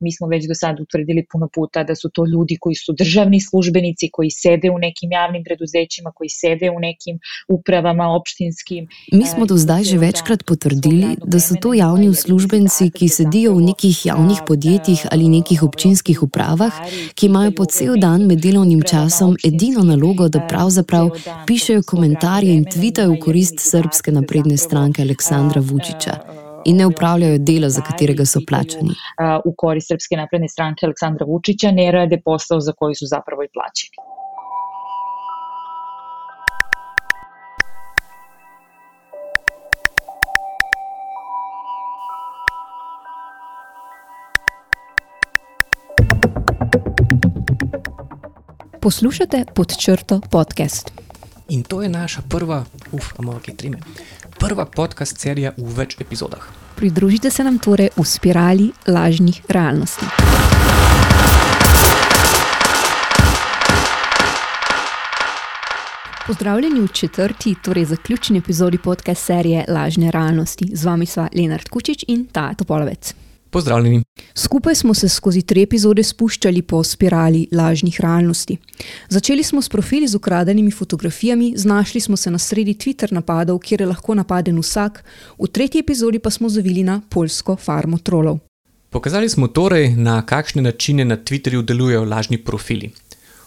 Mi smo već do sada utvrdili puno puta da su to ljudi koji su državni službenici, koji sede u nekim javnim preduzećima, koji sede u nekim upravama opštinskim. Mi smo do zdaj že večkrat potrdili, da so to javni uslužbenci, ki sedijo v nekih javnih podjetjih ali nekih občinskih upravah, ki imajo po cel dan med delovnim časom edino nalogo, da pravzaprav pišejo komentarje in tvitajo v korist srpske napredne stranke Aleksandra Vučiča in ne upravljajo dela, za katerega so plačani. U korist Srpske napredne stranke Aleksandra Vučića ne rade posao za koji su zapravo i plaćeni. Poslušate pod črto podcast. In to je naša prva, uf, malo kaj trime, prva podcast serija v več epizodah. Pridružite se nam torej v spirali lažnih realnosti. Pozdravljeni v četrti, torej zaključni epizodi podcast serije Lažne realnosti. Z vami sva Lenard Kučič in ta Topolovec. Pozdravljeni. Skupaj smo se skozi tri epizode spuščali po spirali lažnih realnosti. Začeli smo s profili z ukradenimi fotografijami, znašli smo se na sredi Twitter napadov, kjer je lahko napaden vsak, v tretji epizodi pa smo zavili na polsko farmo trolov. Pokazali smo torej, na kakšne načine na Twitterju delujejo lažni profili.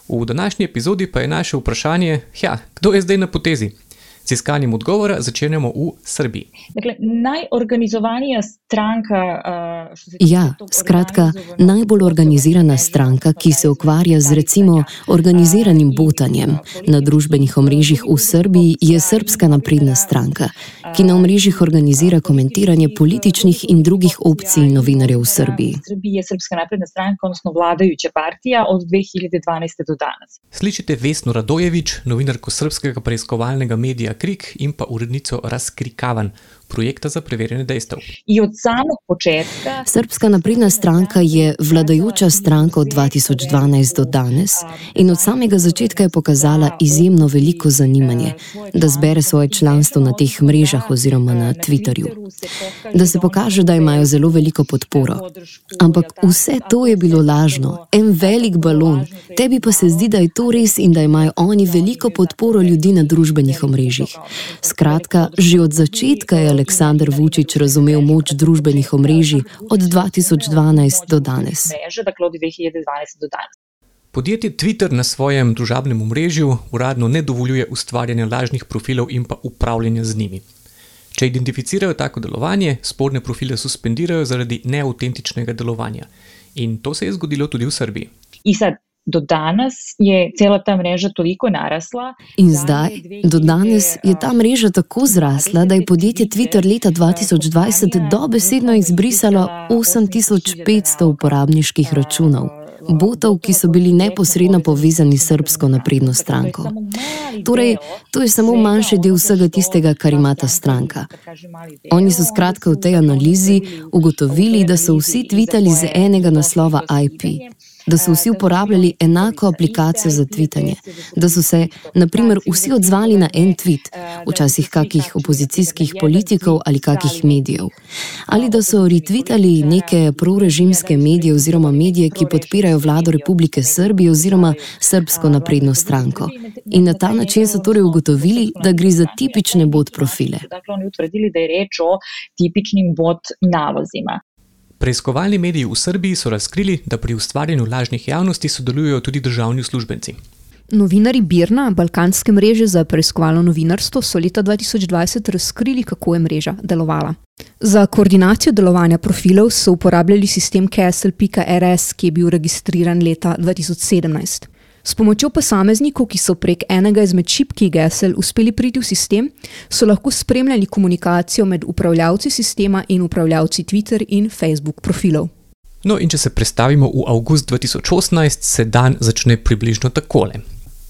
V današnji epizodi pa je naše vprašanje, ja, kdo je zdaj na potezi? Z iskanjem odgovora začenjamo v Srbiji. Dakle, najorganizovanija stranka. Uh, ja, skratka, najbolj organizirana stranka, ki se ukvarja z recimo organiziranim botanjem na družbenih omrežjih v Srbiji, je Srpska napredna stranka, ki na omrežjih organizira komentiranje političnih in drugih opcij novinarjev v Srbiji. V Srbiji je Srpska napredna stranka, odnosno vladajuća partija od 2012 do danes. Slišite Vesno Radojevič, novinarko srpskega preiskovalnega medija Krik in pa urednico Razkrikavan, projekta za preverjanje dejstev. Početka. Srpska napredna stranka je vladajoča stranka od 2012 do danes in od samega začetka je pokazala izjemno veliko zanimanje, da zbere svoje članstvo na teh mrežah oziroma na Twitterju. Da se pokaže, da imajo zelo veliko podporo. Ampak vse to je bilo lažno, en velik balon. Tebi pa se zdi, da je to res in da imajo oni veliko podporo ljudi na družbenih omrežjih. Skratka, že od začetka je Aleksandar Vučić razumel moč družbenih omrežij od 2012 do danes. Podjetje Twitter na svojem družabnem omrežju uradno ne dovoljuje ustvarjanja lažnih profilov in pa upravljanja z njimi. Če identificirajo tako delovanje, sporne profile suspendirajo zaradi neautentičnega delovanja. In to se je zgodilo tudi v Srbiji. Do danes je cela ta mreža toliko narasla. In zdaj, do danes je ta mreža tako zrasla, da je podjetje Twitter leta 2020 dobesedno izbrisalo 8500 uporabniških računov. Botov, ki so bili neposredno povezani s srpsko napredno stranko. Torej, to je samo manjši del vsega tistega, kar ima ta stranka. Oni so skratka v tej analizi ugotovili, da so vsi tvitali z enega naslova IP da so vsi uporabljali enako aplikacijo za tvitanje, da so se, na primer, vsi odzvali na en tweet, včasih kakih opozicijskih politikov ali kakih medijev, ali da so retvitali neke prorežimske medije oziroma medije, ki podpirajo vlado Republike Srbije oziroma Srbsko napredno stranko. In na ta način so torej ugotovili, da gre za tipične bot profile. Dakle, oni utvrdili, da je reč o tipičnim bot nalozima. Preiskovalni mediji v Srbiji so razkrili, da pri ustvarjanju lažnih javnosti sodelujejo tudi državni uslužbenci. Novinari Birna, balkanske mreže za preiskovalno novinarstvo, so leta 2020 razkrili, kako je mreža delovala. Za koordinacijo delovanja profilov so uporabljali sistem Castle.rs, ki je bil registriran leta 2017. S pomočjo posameznikov, ki so prek enega izmed šipkih gesel uspeli priti v sistem, so lahko spremljali komunikacijo med upravljavci sistema in upravljavci Twitter in Facebook profilov. No, in če se predstavimo v avgust 2018, se dan začne približno takole.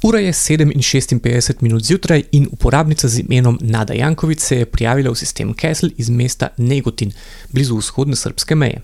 Ura je 7:56 minut zjutraj in uporabnica z imenom Nada Jankovic se je prijavila v sistem Castle iz mesta Negotin, blizu vzhodne srpske meje.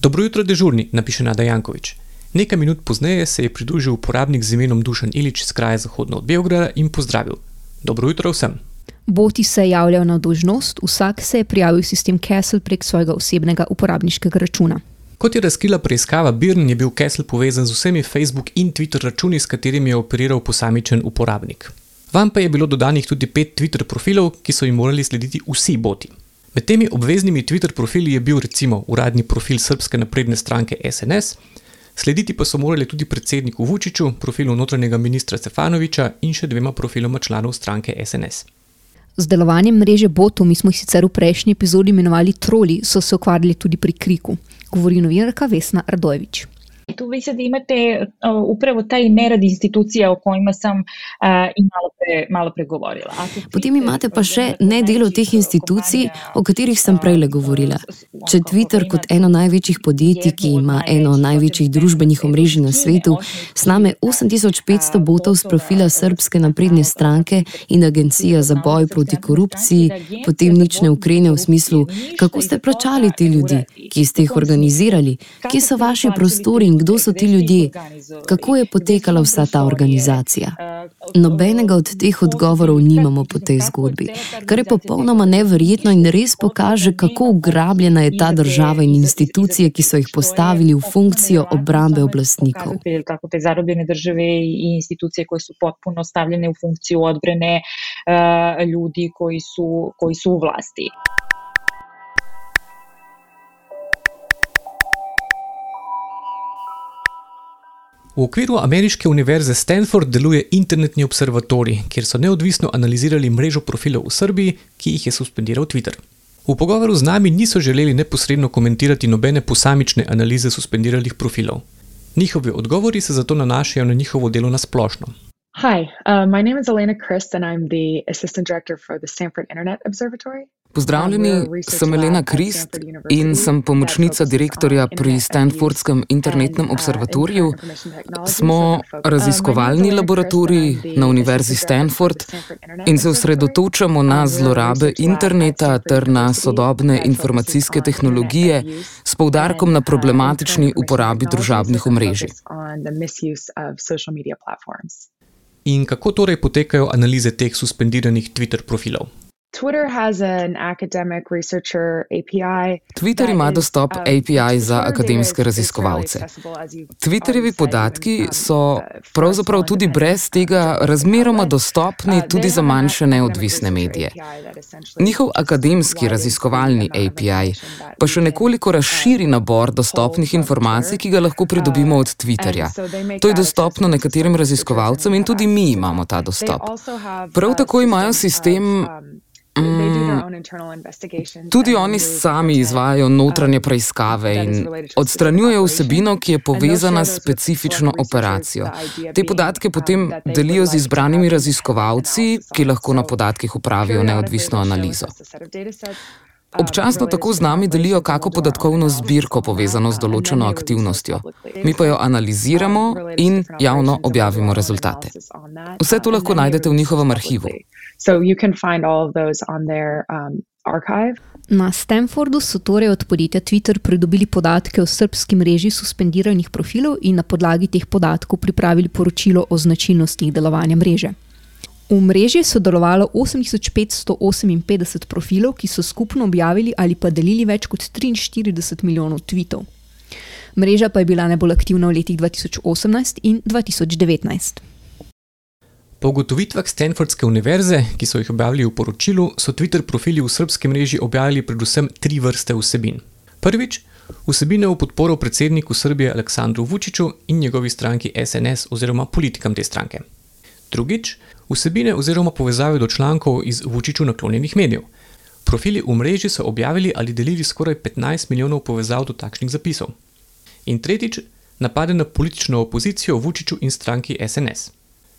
Dobro jutro, dežurni, napiše Nada Jankovič. Nekaj minut pozneje se je pridružil uporabnik z imenom Dušan Ilič iz kraja zahodno od Beograda in pozdravil: Dobro jutro vsem. Boti se javljajo na dožnost, vsak se je prijavil v sistem Castle prek svojega osebnega uporabniškega računa. Kot je razkrila preiskava Birn, je bil Kessel povezan z vsemi Facebook in Twitter računi, s katerimi je operiral posamičen uporabnik. Vam pa je bilo dodanih tudi pet Twitter profilov, ki so jim morali slediti vsi boti. Med temi obveznimi Twitter profili je bil recimo uradni profil Srpske napredne stranke SNS, slediti pa so morali tudi predsedniku Vučiću, profilu notranjega ministra Stefanoviča in še dvema profiloma članov stranke SNS. Z delovanjem mreže botov, mi smo jih sicer v prejšnji epizodi imenovali troli, so se ukvarjali tudi pri kriku, govori novinarka Vesna Radojevič. Tu vi sad imate uh, upravo taj nerad institucija o kojima sam uh, i malo pre, malo pre govorila. Potem imate pa še nedelo teh institucij, o katerih sem prej govorila. Če Twitter kot eno največjih podjetij, ki ima eno največjih družbenih omrežij na svetu, sname 8500 botov z profila Srpske napredne stranke in Agencija za boj proti korupciji, potem nič ne ukrene v smislu, kako ste plačali te ljudi, ki ste jih organizirali, kje so vaši prostori in kdo so ti ljudje, kako je potekala vsa ta organizacija. Nobenega od teh odgovorov nimamo po tej zgodbi, kar je popolnoma neverjetno in res pokaže, kako ugrabljena je ta država in institucije, ki so jih postavili v funkcijo obrambe oblastnikov. Tako te zarobljene države in institucije, ki so potpuno stavljene v funkcijo odbrane uh, ljudi, ki so, ki so v vlasti. V okviru ameriške univerze Stanford deluje internetni observatorij, kjer so neodvisno analizirali mrežo profilov v Srbiji, ki jih je suspendiral Twitter. V pogovoru z nami niso želeli neposredno komentirati nobene posamične analize suspendiranih profilov. Njihovi odgovori se zato nanašajo na njihovo delo na splošno. Hi, uh, my name is Elena Christ and I'm the assistant director for the Stanford Internet Observatory. Pozdravljeni, sem Elena Krist in sem pomočnica direktorja pri Stanfordskem internetnem observatoriju. Smo raziskovalni laboratorij na Univerzi Stanford in se osredotočamo na zlorabe interneta ter na sodobne informacijske tehnologije s poudarkom na problematični uporabi družabnih omrežij. In kako torej potekajo analize teh suspendiranih Twitter profilov? Twitter ima dostop um, API za akademske raziskovalce. Twitterjevi podatki so pravzaprav tudi brez tega razmeroma dostopni uh, tudi za manjše neodvisne medije. Njihov akademski raziskovalni API pa še nekoliko razširi nabor dostopnih informacij, ki ga lahko pridobimo od Twitterja. To je dostopno nekaterim raziskovalcem in tudi mi imamo ta dostop. Prav tako imajo sistem tudi oni sami izvajajo notranje preiskave in odstranjujejo vsebino, ki je povezana s specifično operacijo. Te podatke potem delijo z izbranimi raziskovalci, ki lahko na podatkih upravijo neodvisno analizo. Občasno tako z nami delijo kako podatkovno zbirko povezano z določeno aktivnostjo. Mi pa jo analiziramo in javno objavimo rezultate. Vse to lahko najdete v njihovem arhivu. Um, Na Stanfordu so torej od podjetja Twitter pridobili podatke o srpski mreži suspendiranih profilov in na podlagi teh podatkov pripravili poročilo o značilnostih delovanja mreže. V mreži je sodelovalo 8558 profilov, ki so skupno objavili ali pa delili več kot 43 milijonov tweetov. Mreža pa je bila najbolj aktivna v letih 2018 in 2019. Po ugotovitvah Stanfordske univerze, ki so jih objavili v poročilu, so Twitter profili v srpski mreži objavili predvsem tri vrste vsebin. Prvič, vsebine v podporo predsedniku Srbije Aleksandru Vučiću in njegovi stranki SNS oziroma politikam te stranke. Drugič, vsebine oziroma povezave do člankov iz Vučiću naklonjenih medijev. Profili v mreži so objavili ali delili skoraj 15 milijonov povezav do takšnih zapisov. In tretjič, napade na politično opozicijo Vučiću in stranki SNS.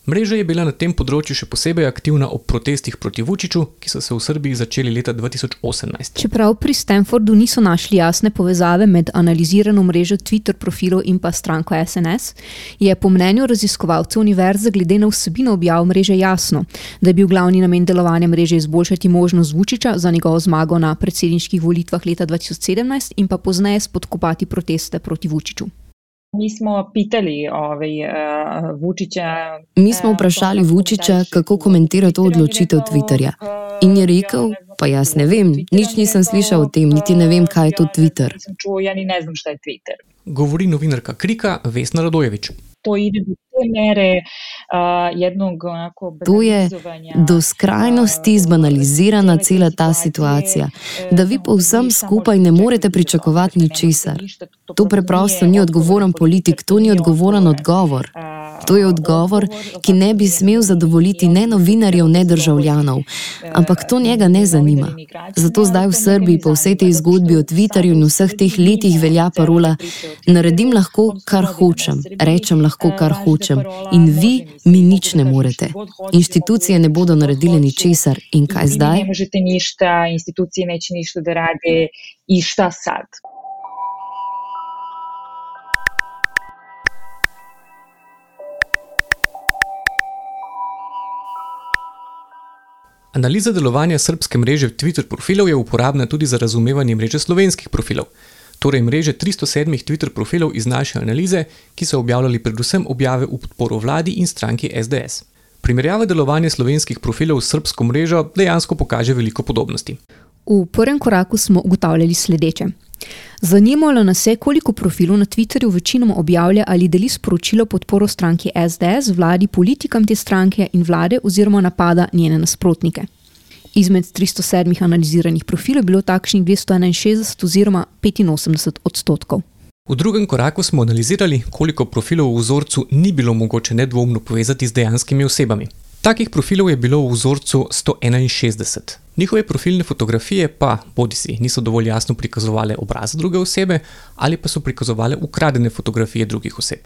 Mreža je bila na tem področju še posebej aktivna ob protestih proti Vučiću, ki so se v Srbiji začeli leta 2018. Čeprav pri Stanfordu niso našli jasne povezave med analizirano mrežo Twitter profilov in pa stranko SNS, je po mnenju raziskovalcev univerze glede na vsebino objav mreže jasno, da je bil glavni namen delovanja mreže izboljšati možnost Vučića za njegovo zmago na predsedniških volitvah leta 2017 in pa pozneje spodkopati proteste proti Vučiću. Mi smo pitali ovaj, uh, Vučića. Mi smo vprašali Vučića, kako komentira to odločitev Twitterja. In je rekel, Pa jaz ne vem, nič nisem slišal o tem, niti ne vem, kaj je to Twitter. Ja Twitter. Govori novinarka Krika Vesna Radojevič. To ide do te mere uh, jednog onako To je do skrajnosti zbanalizirana cela ta situacija, da vi povsem skupaj ne morete pričakovati ničesar. To preprosto ni odgovoren politik, to ni odgovoren odgovor. To je odgovor, ki ne bi smel zadovoljiti ne novinarjev, ne državljanov, ampak to njega ne zanima. Zato zdaj v Srbiji po vsej tej zgodbi o Twitterju in vseh teh letih velja parola: naredim lahko, kar hočem, rečem lahko, kar hočem in vi mi nič ne morete. Inštitucije ne bodo naredile ničesar in kaj zdaj? Ne možete ništa, institucije neće ništa da rade i šta sad? Analiza delovanja srpske mreže Twitter profilov je uporabna tudi za razumevanje mreže slovenskih profilov. Torej, mreže 307 Twitter profilov iz naše analize, ki so objavljali predvsem objave v podporo vladi in stranki SDS. Primerjava delovanja slovenskih profilov s srpsko mrežo dejansko pokaže veliko podobnosti. V prvem koraku smo ugotavljali sledeče. Zanimalo nas je, koliko profilov na Twitterju večinoma objavlja ali deli sporočilo podporo stranki SDS, vladi, politikam te stranke in vlade oziroma napada njene nasprotnike. Izmed 307 analiziranih profilov je bilo takšnih 261 oziroma 85 odstotkov. V drugem koraku smo analizirali, koliko profilov v vzorcu ni bilo mogoče nedvomno povezati z dejanskimi osebami. Takih profilov je bilo v vzorcu 161. Njihove profilne fotografije pa bodi si niso dovolj jasno prikazovale obraz druge osebe ali pa so prikazovale ukradene fotografije drugih oseb.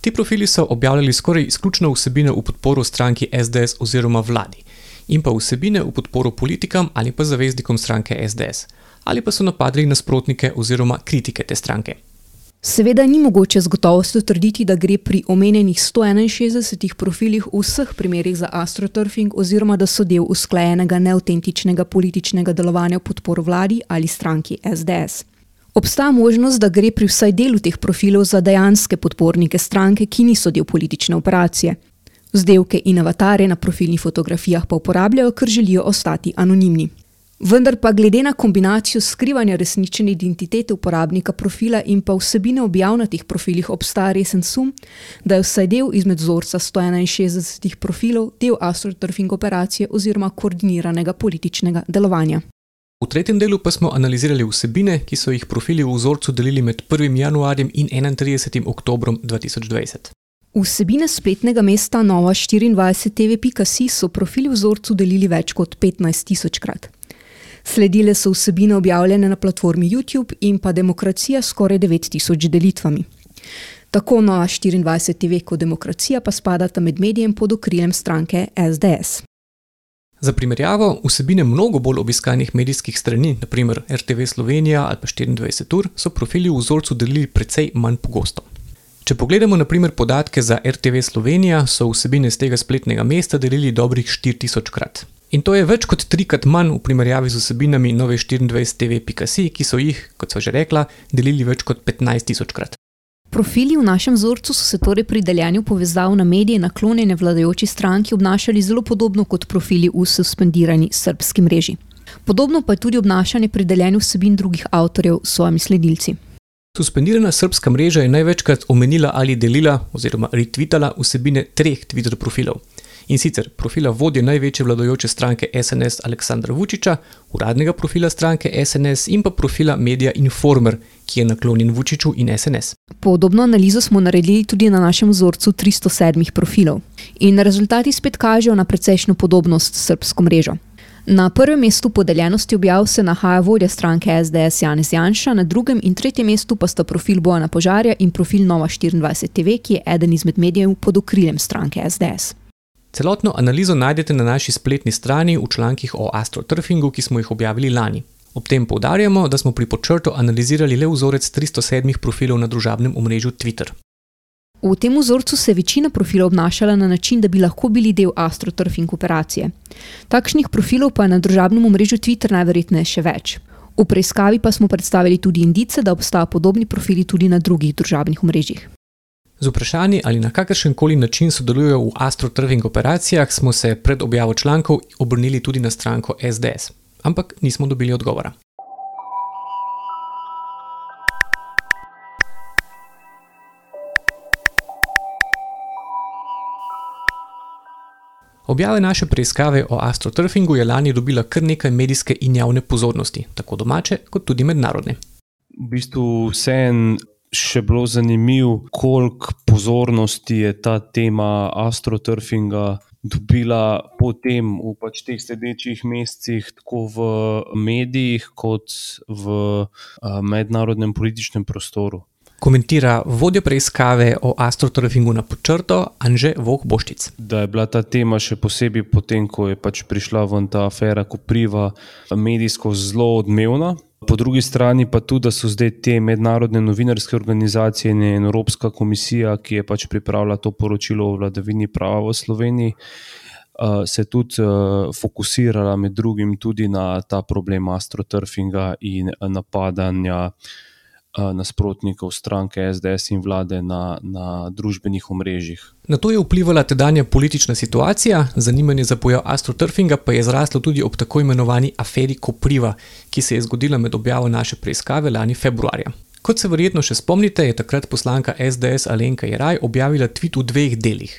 Ti profili so objavljali skoraj izključno vsebine v podporo stranki SDS oziroma vladi in pa vsebine v podporo politikam ali pa zaveznikom stranke SDS ali pa so napadli nasprotnike oziroma kritike te stranke. Seveda ni mogoče z gotovostjo trditi, da gre pri omenjenih 161 profilih v vseh primerih za astroturfing oziroma da so del usklajenega neautentičnega političnega delovanja v podporu vladi ali stranki SDS. Obstaja možnost, da gre pri vsaj delu teh profilov za dejanske podpornike stranke, ki niso del politične operacije. Vzdevke in avatarje na profilnih fotografijah pa uporabljajo, ker želijo ostati anonimni. Vendar pa glede na kombinacijo skrivanja resnične identitete uporabnika profila in pa vsebine objav na teh profilih obstaja resen sum, da je vsaj del izmed vzorca 161 profilov del astroturfing operacije oziroma koordiniranega političnega delovanja. V tretjem delu pa smo analizirali vsebine, ki so jih profili v vzorcu delili med 1. januarjem in 31. oktobrom 2020. Vsebine spletnega mesta nova24tv.si so profili vzorcu delili več kot 15 tisočkrat. Sledile so vsebine objavljene na platformi YouTube in pa Demokracija s skoraj 9000 delitvami. Tako Nova 24 TV kot Demokracija pa spadata med medijem pod okriljem stranke SDS. Za primerjavo, vsebine mnogo bolj obiskanih medijskih strani, naprimer RTV Slovenija ali pa 24 ur, so profili v vzorcu delili precej manj pogosto. Če pogledamo naprimer podatke za RTV Slovenija, so vsebine z tega spletnega mesta delili dobrih 4000 krat. In to je več kot trikrat manj v primerjavi z vsebinami nove 24tv.si, ki so jih, kot so že rekla, delili več kot 15 tisoč krat. Profili v našem vzorcu so se torej pri deljenju povezav na medije naklonjene vladajoči stranki obnašali zelo podobno kot profili v suspendirani srpski mreži. Podobno pa je tudi obnašanje pri deljenju vsebin drugih avtorjev s svojimi sledilci. Suspendirana srpska mreža je največkrat omenila ali delila oziroma retvitala vsebine treh Twitter profilov in sicer profila vodje največje vladajoče stranke SNS Aleksandra Vučiča, uradnega profila stranke SNS in pa profila medija Informer, ki je naklonjen Vučiču in SNS. Podobno analizo smo naredili tudi na našem vzorcu 307 profilov in rezultati spet kažejo na precejšno podobnost s srpsko mrežo. Na prvem mestu podeljenosti objav se nahaja vodja stranke SDS Janez Janša, na drugem in tretjem mestu pa sta profil Bojana Požarja in profil Nova 24 TV, ki je eden izmed medijev pod okriljem stranke SDS. Celotno analizo najdete na naši spletni strani v člankih o astroturfingu, ki smo jih objavili lani. Ob tem poudarjamo, da smo pri počrtu analizirali le vzorec 307 profilov na družabnem omrežju Twitter. V tem vzorcu se je večina profilov obnašala na način, da bi lahko bili del astroturfing operacije. Takšnih profilov pa je na družabnem omrežju Twitter najverjetneje še več. V preiskavi pa smo predstavili tudi indice, da obstajajo podobni profili tudi na drugih družabnih omrežjih. Z vprašanji, ali na kakršen koli način sodelujejo v astroturfing operacijah, smo se pred objavo člankov obrnili tudi na stranko SDS. ampak nismo dobili odgovora. Objava naše preiskave o astroturfingu je lani dobila kar nekaj medijske in javne pozornosti, tako domače kot tudi mednarodne. V bistvu vsem še bilo zanimivo, koliko pozornosti je ta tema astroturfinga dobila potem v pač teh sledečih mesecih, tako v medijih kot v mednarodnem političnem prostoru komentira vodja preiskave o astroturfingu na počrto Anže Voh Boščic. Da je bila ta tema še posebej potem, ko je pač prišla ven ta afera Kopriva, medijsko zelo odmevna. Po drugi strani pa tudi, da so zdaj te mednarodne novinarske organizacije in Evropska komisija, ki je pač pripravila to poročilo o vladavini prava v Sloveniji, se tudi fokusirala med drugim tudi na ta problem astroturfinga in napadanja nasprotnikov stranke SDS in vlade na, na družbenih omrežjih. Na to je vplivala tedanja politična situacija, zanimanje za pojav astroturfinga pa je zraslo tudi ob tako imenovani aferi Kopriva, ki se je zgodila med objavo naše preiskave lani februarja. Kot se verjetno še spomnite, je takrat poslanka SDS Alenka Jeraj objavila tweet v dveh delih.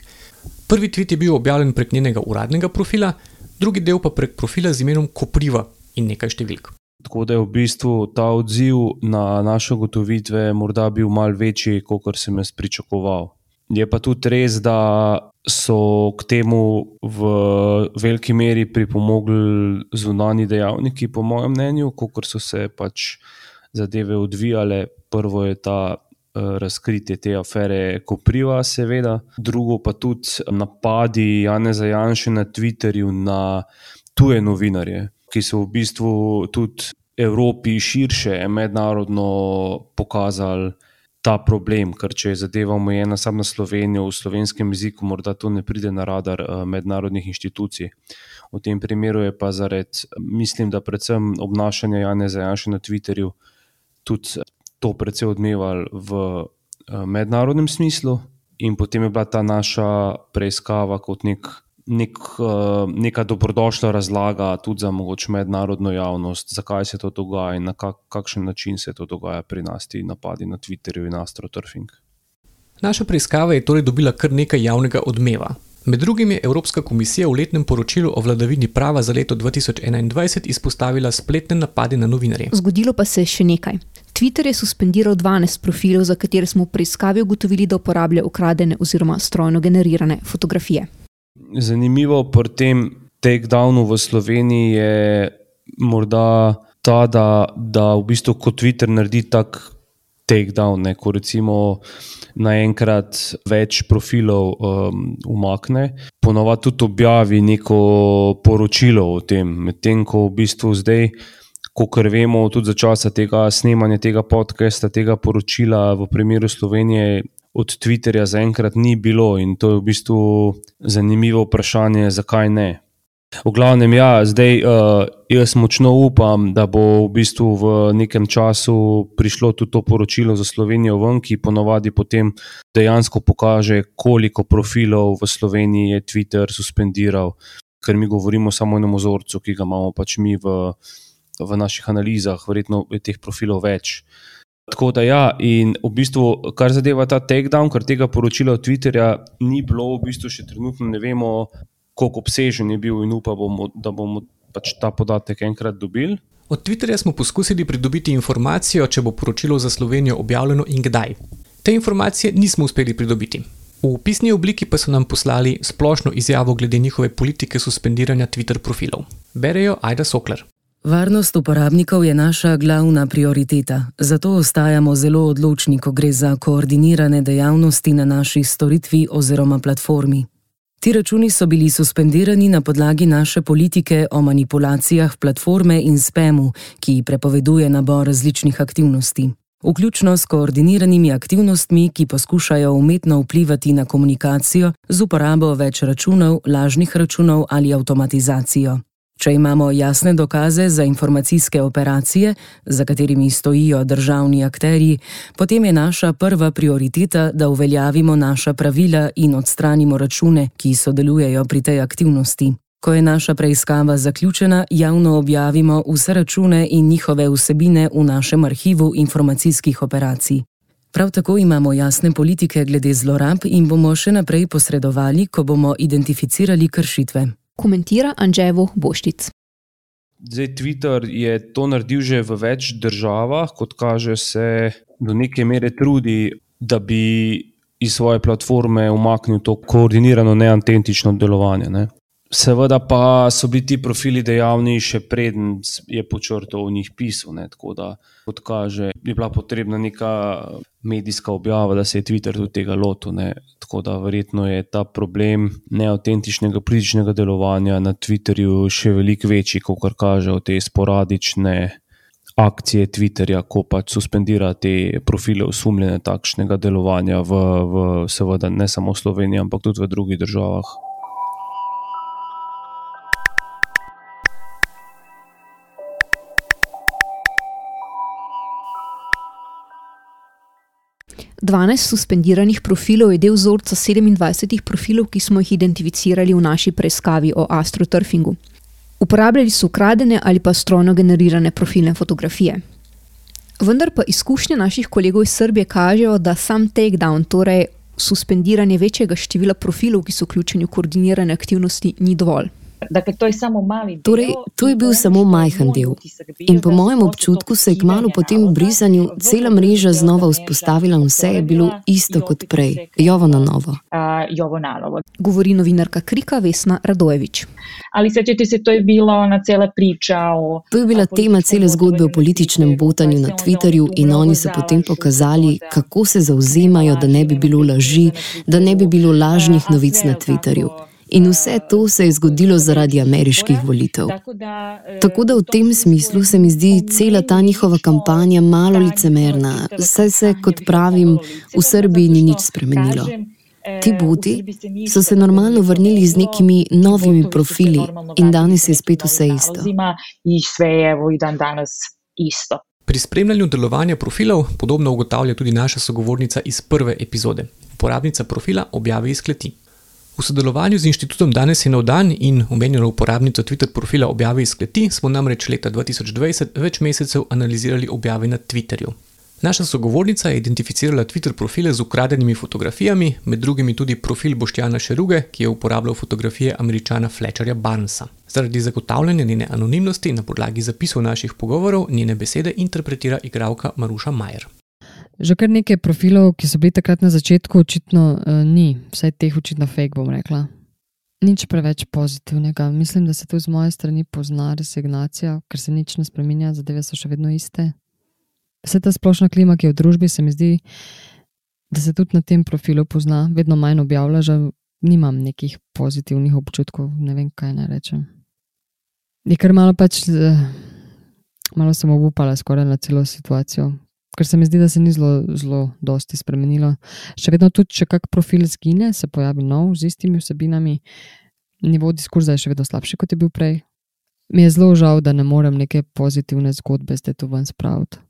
Prvi tweet je bil objavljen prek njenega uradnega profila, drugi del pa prek profila z imenom Kopriva in nekaj številk. Tako da je v bistvu ta odziv na naše ugotovitve morda bil mal večji, kot sem jaz pričakoval. Je pa tudi res, da so k temu v veliki meri pripomogli zunani dejavniki, po mojem mnenju, kot so se pač zadeve odvijale. Prvo je ta uh, razkritje te afere Kopriva, seveda, drugo pa tudi napadi Janeza Janša na Twitterju na tuje novinarje ki so v bistvu tudi Evropi širše, mednarodno pokazali ta problem. Ker če je zadeva omejena samo na Slovenijo, v slovenskem jeziku, morda to ne pride na radar eh, mednarodnih inštitucij. V tem primeru je pa zaradi, mislim, da predvsem obnašanja Janeza Janša na Twitterju tudi to precej odmeval v eh, mednarodnem smislu, in potem je bila ta naša preiskava kot nek nek, uh, neka dobrodošla razlaga tudi za mogoče mednarodno javnost, zakaj se to dogaja in na kak, kakšen način se to dogaja pri nas, ti napadi na Twitterju in astroturfing. Naša preiskava je torej dobila kar nekaj javnega odmeva. Med drugim je Evropska komisija v letnem poročilu o vladavini prava za leto 2021 izpostavila spletne napade na novinarje. Zgodilo pa se je še nekaj. Twitter je suspendiral 12 profilov, za katere smo v preiskavi ugotovili, da uporablja ukradene oziroma strojno generirane fotografije. Zanimivo pri tem takedownu v Sloveniji je morda ta, da, da v bistvu kot Twitter naredi tak takedown, ne, ko recimo naenkrat več profilov um, umakne, ponovadi tudi objavi neko poročilo o tem, medtem ko v bistvu zdaj. Kot vemo, tudi za časa tega snemanja tega podcasta, tega poročila v primeru Slovenije, od Twitterja zaenkrat ni bilo in to je v bistvu zanimivo vprašanje, zakaj ne. V glavnem, ja, zdaj uh, jaz močno upam, da bo v bistvu v nekem času prišlo tudi to poročilo za Slovenijo ven, ki ponovadi potem dejansko pokaže, koliko profilov v Sloveniji je Twitter suspendiral, ker mi govorimo samo o enem ozorcu, ki ga imamo pač mi v, v naših analizah, verjetno je teh profilov več. Tako da, ja, in v bistvu, kar zadeva ta takedown, ker tega poročila od Twitterja ni bilo, v bistvu še trenutno ne vemo, koliko obsežen je bil, in upamo, da bomo pač ta podatek enkrat dobili. Od Twitterja smo poskusili pridobiti informacijo, če bo poročilo za Slovenijo objavljeno in kdaj. Te informacije nismo uspeli pridobiti. V pisni obliki pa so nam poslali splošno izjavo glede njihove politike suspendiranja Twitter profilov. Berejo Aida Sokler. Varnost uporabnikov je naša glavna prioriteta, zato ostajamo zelo odločni, ko gre za koordinirane dejavnosti na naši storitvi oziroma platformi. Ti računi so bili suspendirani na podlagi naše politike o manipulacijah platforme in spemu, ki prepoveduje nabor različnih aktivnosti. Vključno s koordiniranimi aktivnostmi, ki poskušajo umetno vplivati na komunikacijo z uporabo več računov, lažnih računov ali avtomatizacijo. Če imamo jasne dokaze za informacijske operacije, za katerimi stojijo državni akteri, potem je naša prva prioriteta, da uveljavimo naša pravila in odstranimo račune, ki sodelujejo pri tej aktivnosti. Ko je naša preiskava zaključena, javno objavimo vse račune in njihove vsebine v našem arhivu informacijskih operacij. Prav tako imamo jasne politike glede zlorab in bomo še naprej posredovali, ko bomo identificirali kršitve. Komentira Anževo Boštic. Zdaj, Twitter je to naredil že v več državah, kot kaže, se do neke mere trudi, da bi iz svoje platforme umaknil to koordinirano, neantentično delovanje. Ne. Seveda pa so bili ti profili dejavni še preden je počrtal v njih pisal. Ne, tako da, kot kaže, je bila potrebna neka medijska objava, da se je Twitter tudi tega lotil. Ne. Tako da, verjetno je ta problem neautentičnega političnega delovanja na Twitterju še veliko večji, kot kažejo te sporadične akcije Twitterja, ko pač suspendira te profile osumljene takšnega delovanja, v, v, seveda ne samo v Sloveniji, ampak tudi v drugih državah. Dvanajst suspendiranih profilov je del vzorca 27 profilov, ki smo jih identificirali v naši preiskavi o astroturfingu. Uporabljali so ukradene ali pa strojno generirane profilne fotografije. Vendar pa izkušnje naših kolegov iz Srbije kažejo, da sam takedown, torej suspendiranje večjega števila profilov, ki so vključeni v koordinirane aktivnosti, ni dovolj. Torej, to je bil samo majhen del. In po mojem občutku se je kmalo po tem brisanju cela mreža znova vzpostavila in vse je bilo isto kot prej, jovo na novo. Govori novinarka Krika Vesna Radojevič. Ali sećate se, to je bilo ona cela priča o... To je bila tema cele zgodbe o političnem botanju na Twitterju in oni so potem pokazali, kako se zauzemajo, da ne bi bilo laži, da ne bi bilo lažnih novic na Twitterju. In vse to se je zgodilo zaradi ameriških volitev. Tako da v tem smislu se mi zdi cela ta njihova kampanja malo licemerna, saj se, kot pravim, v Srbiji ni nič spremenilo. Ti boti so se normalno vrnili z nekimi novimi profili in danes je spet vse isto. Pri spremljanju delovanja profilov podobno ugotavlja tudi naša sogovornica iz prve epizode. Uporabnica profila objavi iz kleti. V sodelovanju z inštitutom Danes je nov dan in omenjeno uporabnico Twitter profila objavi iz kleti smo namreč leta 2020 več mesecev analizirali objave na Twitterju. Naša sogovornica je identificirala Twitter profile z ukradenimi fotografijami, med drugimi tudi profil Boštjana Šeruge, ki je uporabljal fotografije američana Fletcherja Barnesa. Zaradi zagotavljanja njene anonimnosti na podlagi zapisov naših pogovorov njene besede interpretira igralka Maruša Majer. Že kar nekaj profilov, ki so bili takrat na začetku, očitno uh, ni, vsaj teh očitno fake, bom rekla. Nič preveč pozitivnega. Mislim, da se tu z moje strani pozna resignacija, ker se nič ne spremenja, zadeve so še vedno iste. Vse ta splošna klima, ki je v družbi, se mi zdi, da se tudi na tem profilu pozna, vedno manj objavlja, že nimam nekih pozitivnih občutkov, ne vem, kaj naj rečem. Je kar malo pač, eh, malo sem obupala skoraj na celo situacijo, ker se mi zdi, da se ni zelo, zelo dosti spremenilo. Še vedno tudi, če kak profil zgine, se pojavi nov z istimi vsebinami, nivo diskurza je še vedno slabši, kot je bil prej. Mi je zelo žal, da ne morem neke pozitivne zgodbe zdaj tu ven spraviti.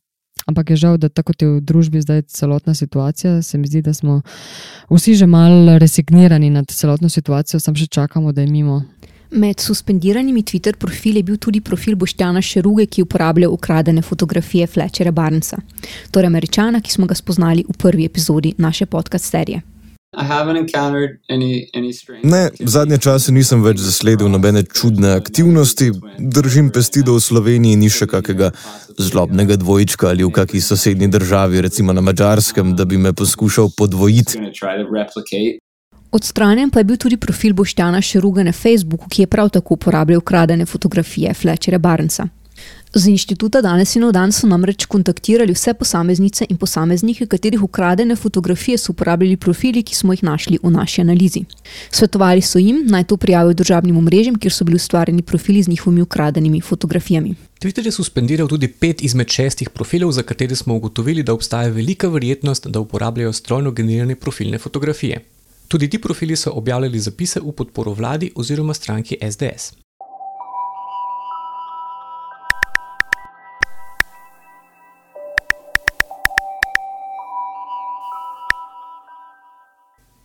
Ampak je žal, da tako je v družbi zdaj celotna situacija. Se mi zdi, da smo vsi že malo resignirani nad celotno situacijo, samo še čakamo, da je mimo. Med suspendiranimi Twitter profili je bil tudi profil Boštjana Šeruge, ki uporablja ukradene fotografije Fletchera Barnesa, torej američana, ki smo ga spoznali v prvi epizodi naše podcast serije. Ne, zadnje čase nisem več zasledil nobene čudne aktivnosti, držim pesti, da v Sloveniji ni še kakega zlobnega dvojčka ali v kakšni sosednji državi, recimo na Mačarskem, da bi me poskušal podvojiti. Odstranjen pa je bil tudi profil Boštjana Šeruga na Facebooku, ki je prav tako uporabljal ukradene fotografije Fletchera Barnesa. Z inštituta danes in dan so namreč kontaktirali vse posameznice in posameznike, katerih ukradene fotografije so uporabljali profili, ki smo jih našli v naši analizi. Svetovali so jim, naj to prijavijo državnim omrežjem, kjer so bili ustvarjeni profili z njihovimi ukradenimi fotografijami. Twitter je suspendiral tudi pet izmed šestih profilov, za katere smo ugotovili, da obstaja velika verjetnost, da uporabljajo strojno generirane profilne fotografije. Tudi ti profili so objavljali zapise v podporo vladi oziroma stranki SDS.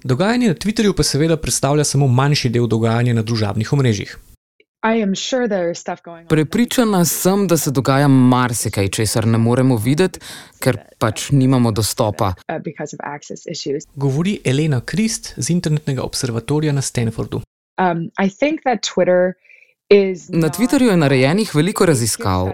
Dogajanje na Twitterju pa seveda predstavlja samo manjši del dogajanja na družabnih omrežjih. Prepričana sem, da se dogaja marsikaj, česar ne moremo videti, ker pač nimamo dostopa. Uh, Govori Elena Krist z internetnega observatorija na Stanfordu. Um, Na Twitterju je narejenih veliko raziskav.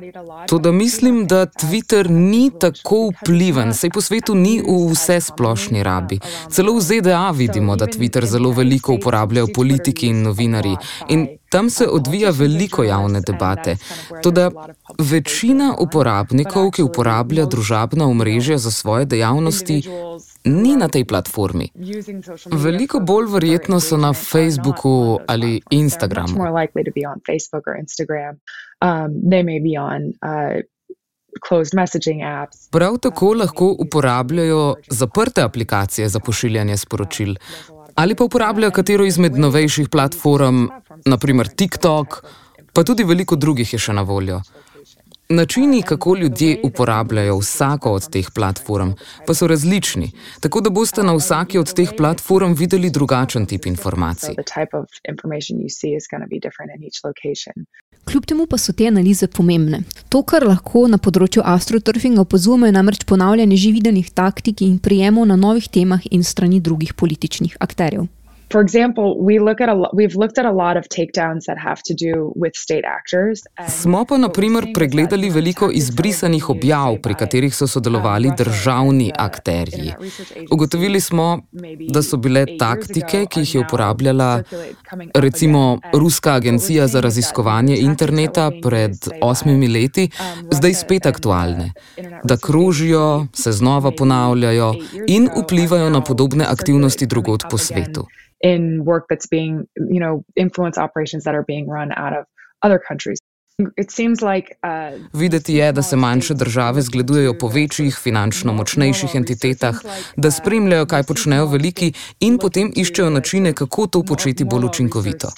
Toda mislim, da Twitter ni tako vpliven, sej po svetu ni v vse splošni rabi. Celo v ZDA vidimo, da Twitter zelo veliko uporabljajo politiki in novinari. In tam se odvija veliko javne debate. Toda večina uporabnikov, ki uporablja družabna omrežja za svoje dejavnosti, ni na tej platformi. Veliko bolj verjetno so na Facebooku ali Instagramu. Prav tako lahko uporabljajo zaprte aplikacije za pošiljanje sporočil ali pa uporabljajo katero izmed novejših platform, naprimer TikTok, pa tudi veliko drugih je še na voljo. Načini, kako ljudje uporabljajo vsako od teh platform, pa so različni, tako da boste na vsaki od teh platform videli drugačen tip informacij. Kljub temu pa so te analize pomembne. To, kar lahko na področju astroturfinga opazujemo, je namreč ponavljanje že videnih taktik in prijemov na novih temah in strani drugih političnih akterjev. For example, we look at a we've looked at a lot of takedowns that have to do with state actors. Smo pa na primer pregledali veliko izbrisanih objav, pri katerih so sodelovali državni akterji. Ugotovili smo, da so bile taktike, ki jih je uporabljala recimo Ruska agencija za raziskovanje interneta pred osmimi leti, zdaj spet aktualne, da krožijo, se znova ponavljajo in vplivajo na podobne aktivnosti drugod po svetu. In work that's being, you know, influence operations that are being run out of other countries. Uh, Videti je, da se manjše države zgledujejo po večjih, finančno močnejših entitetah, da spremljajo, kaj počnejo veliki, in potem iščejo načine, kako to početi bolj učinkovito.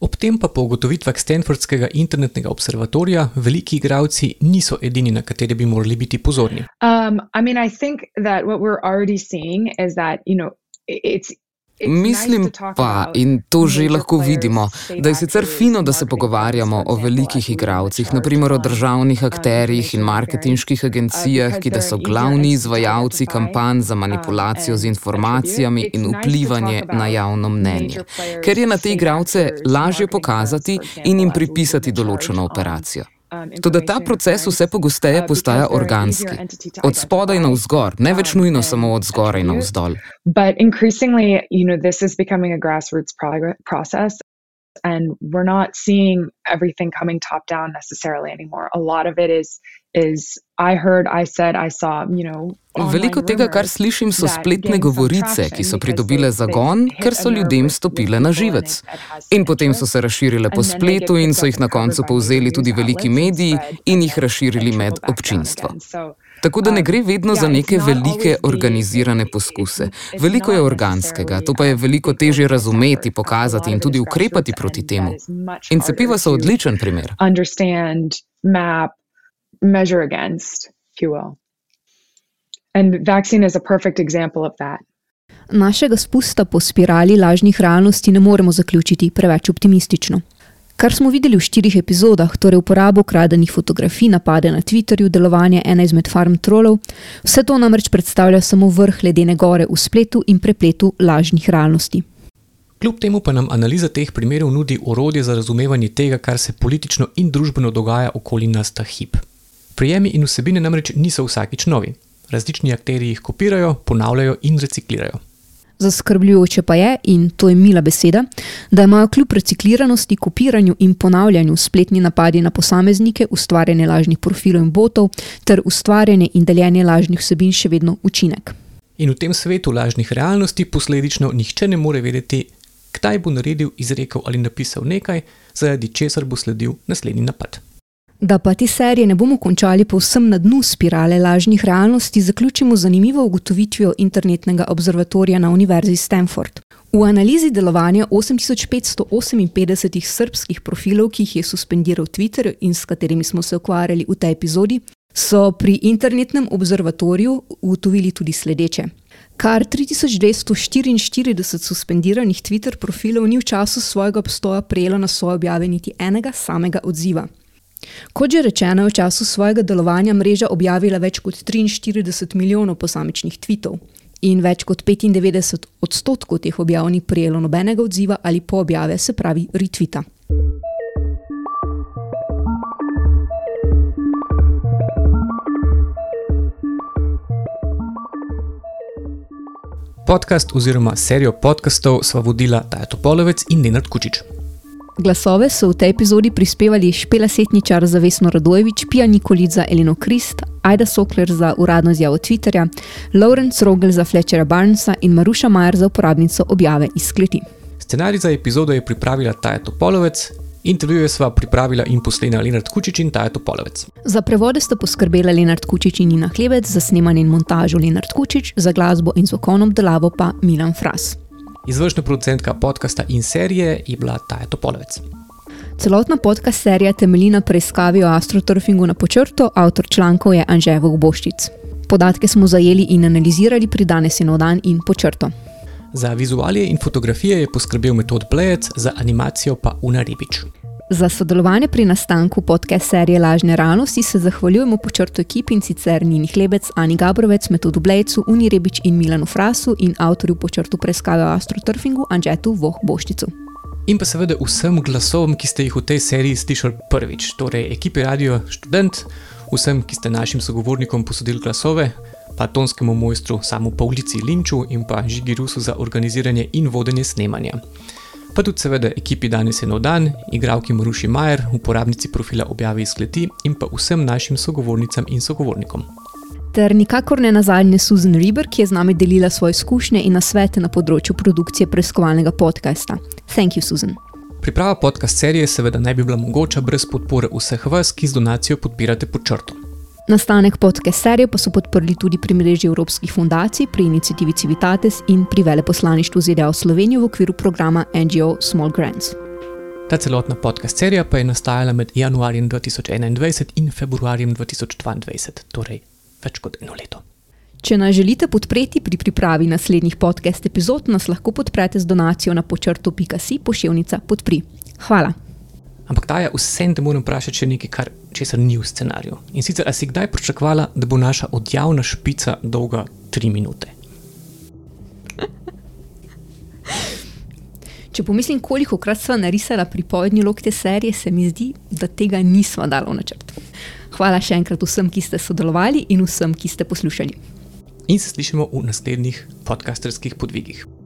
Ob tem pa po ugotovitvah Stanfordskega internetnega observatorija veliki igravci niso edini, na katere bi morali biti pozorni. Um, I mean, I think that what we're already seeing is that, you know, it's Mislim pa, in to že lahko vidimo, da je sicer fino, da se pogovarjamo o velikih igravcih, naprimer o državnih akterjih in marketinških agencijah, ki da so glavni izvajalci kampanj za manipulacijo z informacijami in vplivanje na javno mnenje, ker je na te igravce lažje pokazati in jim pripisati določeno operacijo. Toda ta proces vse pogosteje postaja organski, od spodaj na vzgor, ne več nujno samo od zgoraj na vzdolj. And we're not seeing everything coming top down necessarily anymore. A lot of it is is I heard, I said, I saw, you know. Veliko tega, kar slišim, so spletne govorice, ki so pridobile zagon, ker so ljudem stopile na živec. In potem so se razširile po spletu in so jih na koncu povzeli tudi veliki mediji in jih razširili med občinstvo. Tako da ne gre vedno za neke velike organizirane poskuse. Veliko je organskega, to pa je veliko težje razumeti, pokazati in tudi ukrepati proti temu. In cepiva so odličen primer. Measure against, if you will. And vaccine is a perfect example of that. Našega spusta po spirali lažnih realnosti ne moremo zaključiti preveč optimistično. Kar smo videli v štirih epizodah, torej uporabo kradenih fotografij, napade na Twitterju, delovanje ene izmed farm trolov, vse to namreč predstavlja samo vrh ledene gore v spletu in prepletu lažnih realnosti. Kljub temu pa nam analiza teh primerov nudi orodje za razumevanje tega, kar se politično in družbeno dogaja okoli nas ta hip. Prijemi in vsebine namreč niso vsakič novi. Različni akteri jih kopirajo, ponavljajo in reciklirajo. Zaskrbljujoče pa je, in to je mila beseda, da imajo kljub recikliranosti, kopiranju in ponavljanju spletni napadi na posameznike, ustvarjanje lažnih profilov in botov ter ustvarjanje in deljenje lažnih vsebin še vedno učinek. In v tem svetu lažnih realnosti posledično nihče ne more vedeti, kdaj bo naredil, izrekel ali napisal nekaj, zaradi česar bo sledil naslednji napad. Da pa te serije ne bomo končali povsem na dnu spirale lažnih realnosti, zaključimo z zanimivo ugotovitvijo internetnega observatorija na Univerzi Stanford. V analizi delovanja 8558 srbskih profilov, ki jih je suspendiral Twitter in s katerimi smo se ukvarjali v tej epizodi, so pri internetnem observatoriju ugotovili tudi sledeče. Kar 3244 suspendiranih Twitter profilov ni v času svojega obstoja prejelo na svoje objave niti enega samega odziva. Kot že rečeno, je v času svojega delovanja mreža objavila več kot 43 milijonov posamičnih tweetov in več kot 95 odstotkov teh objav ni prejelo nobenega odziva ali po objave, se pravi retweeta. Podcast oziroma serijo podkastov sva vodila Taja Topolovec in Nenad Kučič. Glasove so v tej epizodi prispevali Špela Setničar za Vesno Radojevič, Pija Nikolic za Elino Krist, Aida Sokler za uradno izjavo Twitterja, Lawrence Rogel za Fletchera Barnesa in Maruša Majer za uporabnico objave iz kleti. Scenarij za epizodo je pripravila Taja Topolovec, Intervjuje sva pripravila in posnela Lenard Kučič in Taja Topolovec. Za prevode sta poskrbela Lenard Kučič in Nina Hlebec, za snemanje in montažo Lenard Kučič, za glasbo in zvokovno obdelavo pa Milan Fras. Izvršna producentka podcasta in serije je bila Taja Topolovec. Celotna podcast serija temelji na preiskavi o astroturfingu na počrto, avtor člankov je Anžej Vogboščic. Podatke smo zajeli in analizirali pri danes in dan in počrto. Za vizualije in fotografije je poskrbel metod Plejec, za animacijo pa Una Ribič. Za sodelovanje pri nastanku podcast serije Lažne realnosti se zahvaljujemo počrtu ekipi in sicer Nini Hlebec, Ani Gabrovec, metodu Blejcu, Uni Rebič in Milanu Frasu in avtorju počrtu preiskave o astroturfingu Anžetu Voh Bošticu. In pa seveda vsem glasovom, ki ste jih v tej seriji slišali prvič, torej ekipi Radio Student, vsem, ki ste našim sogovornikom posodili glasove, pa tonskemu mojstru Samu Pavlici Linču in pa Žigi Rusu za organiziranje in vodenje snemanja. Pa tudi seveda ekipi Danes je nov dan, igravki Maruši Majer, uporabnici profila objave iz kleti in pa vsem našim sogovornicam in sogovornikom. Ter nikakor ne nazadnje Susan Rieber, ki je z nami delila svoje izkušnje in nasvete na področju produkcije preiskovalnega podcasta. Thank you, Susan. Priprava podcast serije seveda ne bi bila mogoča brez podpore vseh vas, ki z donacijo podpirate pod črto. Nastanek podcast serije pa so podprli tudi pri mreži evropskih fundacij, pri inicijativi Civitates in pri veleposlaništvu ZDA v Sloveniji v okviru programa NGO Small Grants. Ta celotna podcast serija pa je nastajala med januarjem 2021 in februarjem 2022, torej več kot eno leto. Če nas želite podpreti pri pripravi naslednjih podcast epizod, nas lahko podprete z donacijo na počrtu.si pošiljka podpri. Hvala. Ampak ta je vsem, da moram vprašati še nekaj, kar česar ni v scenariju. In sicer, ali si kdaj pričakovala, da bo naša odjavna špica dolga tri minute? Če pomislim, koliko krat smo narisali pripovedni lok te serije, se mi zdi, da tega nismo dali v načrt. Hvala še enkrat vsem, ki ste sodelovali in vsem, ki ste poslušali. In se slišimo v naslednjih podcasterskih podvigih.